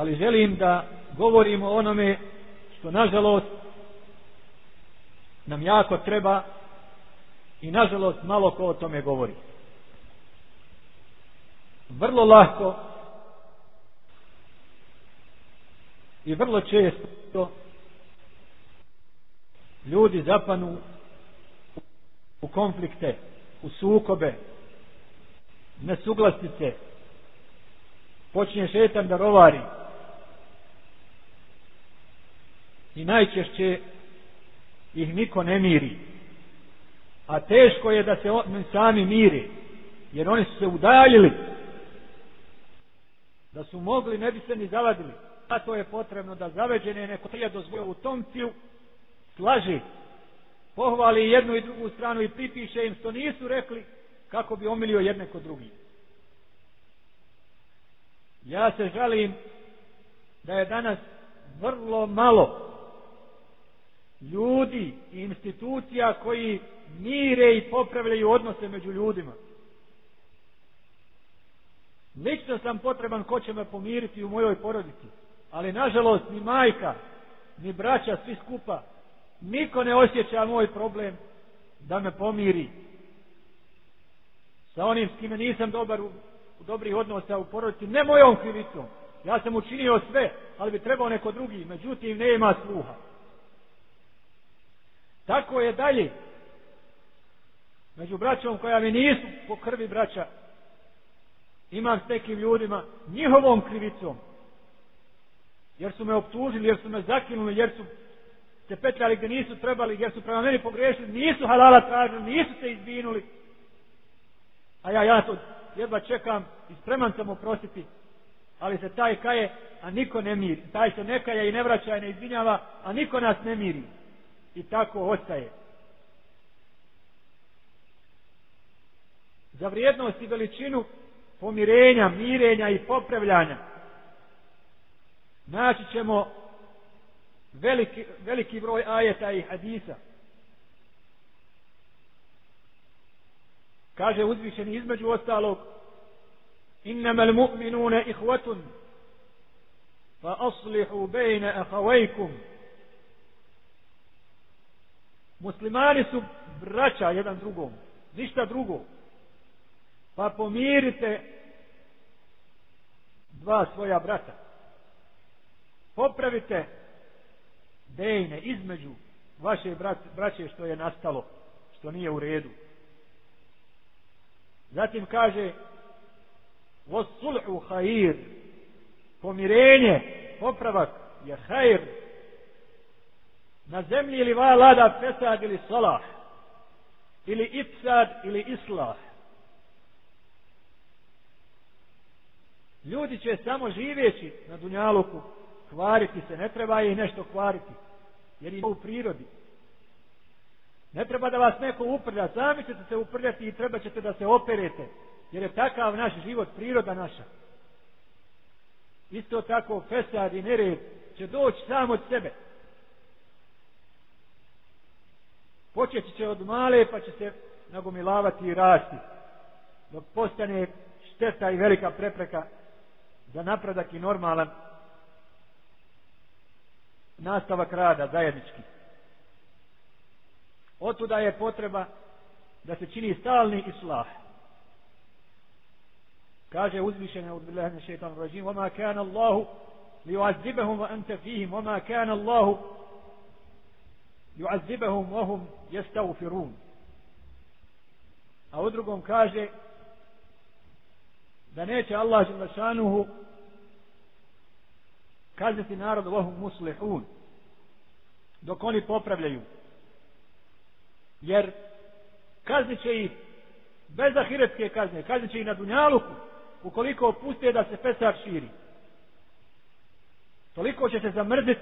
ali želim da govorimo o onome što nažalost nam jako treba i nažalost malo ko o tome govori. Vrlo lahko i vrlo često ljudi zapanu u konflikte u sukobe nesuglasice. Počinje šetan da rovari. I najčešće ih niko ne miri. A teško je da se oni sami miri jer oni su se udaljili. Da su mogli ne bi se ni zavadili a to je potrebno da zaveđene neko trija dozvoje u tom cilju, slaži pohvali jednu i drugu stranu i pripiše im što nisu rekli kako bi omilio jedne kod drugi ja se žalim da je danas vrlo malo ljudi i institucija koji mire i popravljaju odnose među ljudima. Lično sam potreban ko će me pomiriti u mojoj porodici, ali nažalost ni majka, ni braća, svi skupa, niko ne osjeća moj problem da me pomiri. Sa onim s kime nisam dobar u, u dobrih odnosa u porodici, ne mojom krivicom. Ja sam učinio sve, ali bi trebao neko drugi, međutim ne ima sluha. Tako je dalje. Među braćom koja mi nisu po krvi braća, imam s nekim ljudima njihovom krivicom. Jer su me optužili, jer su me zakinuli, jer su se petljali gdje nisu trebali, jer su prema meni pogrešili, nisu halala tražili, nisu se izvinuli. A ja, ja to jedva čekam i spreman sam oprostiti. Ali se taj kaje, a niko ne miri. Taj se ne kaje i ne vraća i ne izvinjava, a niko nas ne miri i tako ostaje. Za vrijednost i veličinu pomirenja, mirenja i popravljanja naći ćemo veliki, veliki broj ajeta i hadisa. Kaže uzvišeni između ostalog Innama al-mu'minuna ihwatun fa aslihu bejna ahavajkum muslimani su braća jedan drugom ništa drugo. Pa pomirite dva svoja brata. Popravite dejne između vaše braće što je nastalo što nije u redu. Zatim kaže vosulhu hajir pomirenje popravak je hajir na zemlji ili vlada fesad ili salah ili ifsad ili islah. Ljudi će samo živeći na dunjaluku kvariti se, ne treba ih nešto kvariti jer je u prirodi. Ne treba da vas neko uprlja sami ćete se uprljati i treba ćete da se operete jer je takav naš život, priroda naša. Isto tako fesad i nered će doći samo od sebe. Početi će od male pa će se nagomilavati i rasti. Dok postane šteta i velika prepreka za napredak i normalan nastavak rada zajednički. Otuda je potreba da se čini stalni islah. Kaže uzvišene od bilahne šeitanu rađim oma kana Allahu li uazibahum va ente fihim oma kana Allahu يعذبهم وهم يستغفرون a u drugom kaže da neće Allah Đelešanuhu kazati narod lohum muslihun. Dok oni popravljaju. Jer kaznit će ih bez ahiretske kazne. Kaznit će ih na dunjaluku ukoliko opuste da se pesar širi. Toliko će se zamrziti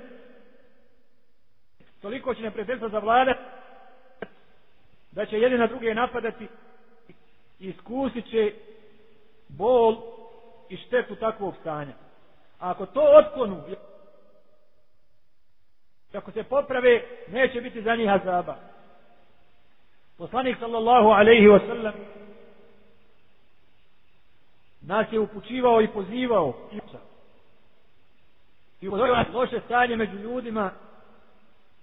toliko će neprijateljstvo zavladati da će jedni na druge napadati i iskusit će bol i štetu takvog stanja. A ako to otklonu, ako se poprave, neće biti za njih azaba. Poslanik sallallahu alaihi wasallam nas je upućivao i pozivao I upozorio nas loše stanje među ljudima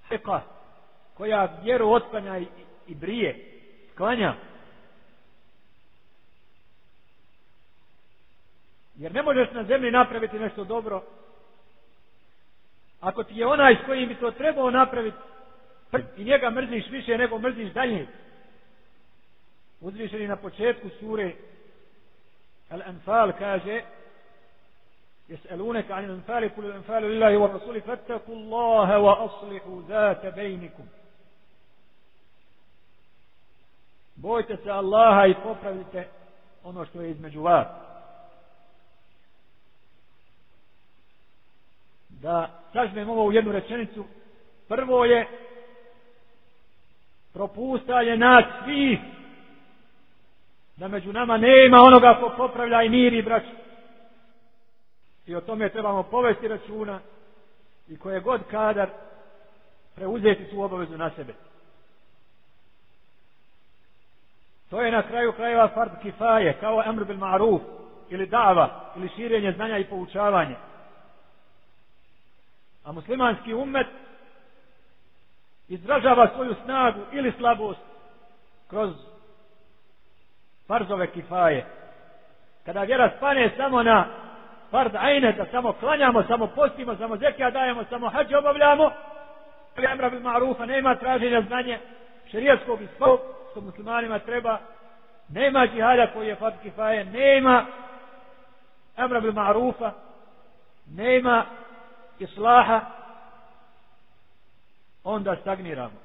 seka koja vjeru otklanja i, i brije, sklanja. Jer ne možeš na zemlji napraviti nešto dobro ako ti je onaj s kojim bi to trebao napraviti i njega mrziš više nego mrziš dalje. Uzvišeni na početku sure Al-Anfal kaže يسألونك عن الأنفال كل الأنفال لله والرسول فاتقوا الله وأصلحوا ذات بينكم bojte se Allaha i popravite ono što je između vas da sažmem ovo u jednu rečenicu prvo je propustanje nas svih da među nama nema onoga ko popravlja i miri braću i o tome trebamo povesti računa i koje god kadar preuzeti tu obavezu na sebe. To je na kraju krajeva fard kifaje kao amr bil ma'ruf ili dava ili širenje znanja i poučavanje. A muslimanski ummet izražava svoju snagu ili slabost kroz farzove kifaje. Kada vjera spane samo na fard ajne da samo klanjamo, samo postimo, samo zekija dajemo, samo hađe obavljamo. Ali amra bil ma'rufa nema traženja znanje šerijatskog i svog što muslimanima treba. Nema džihada koji je fard kifaje nema amra bil ma'rufa nema islaha. Onda stagniramo.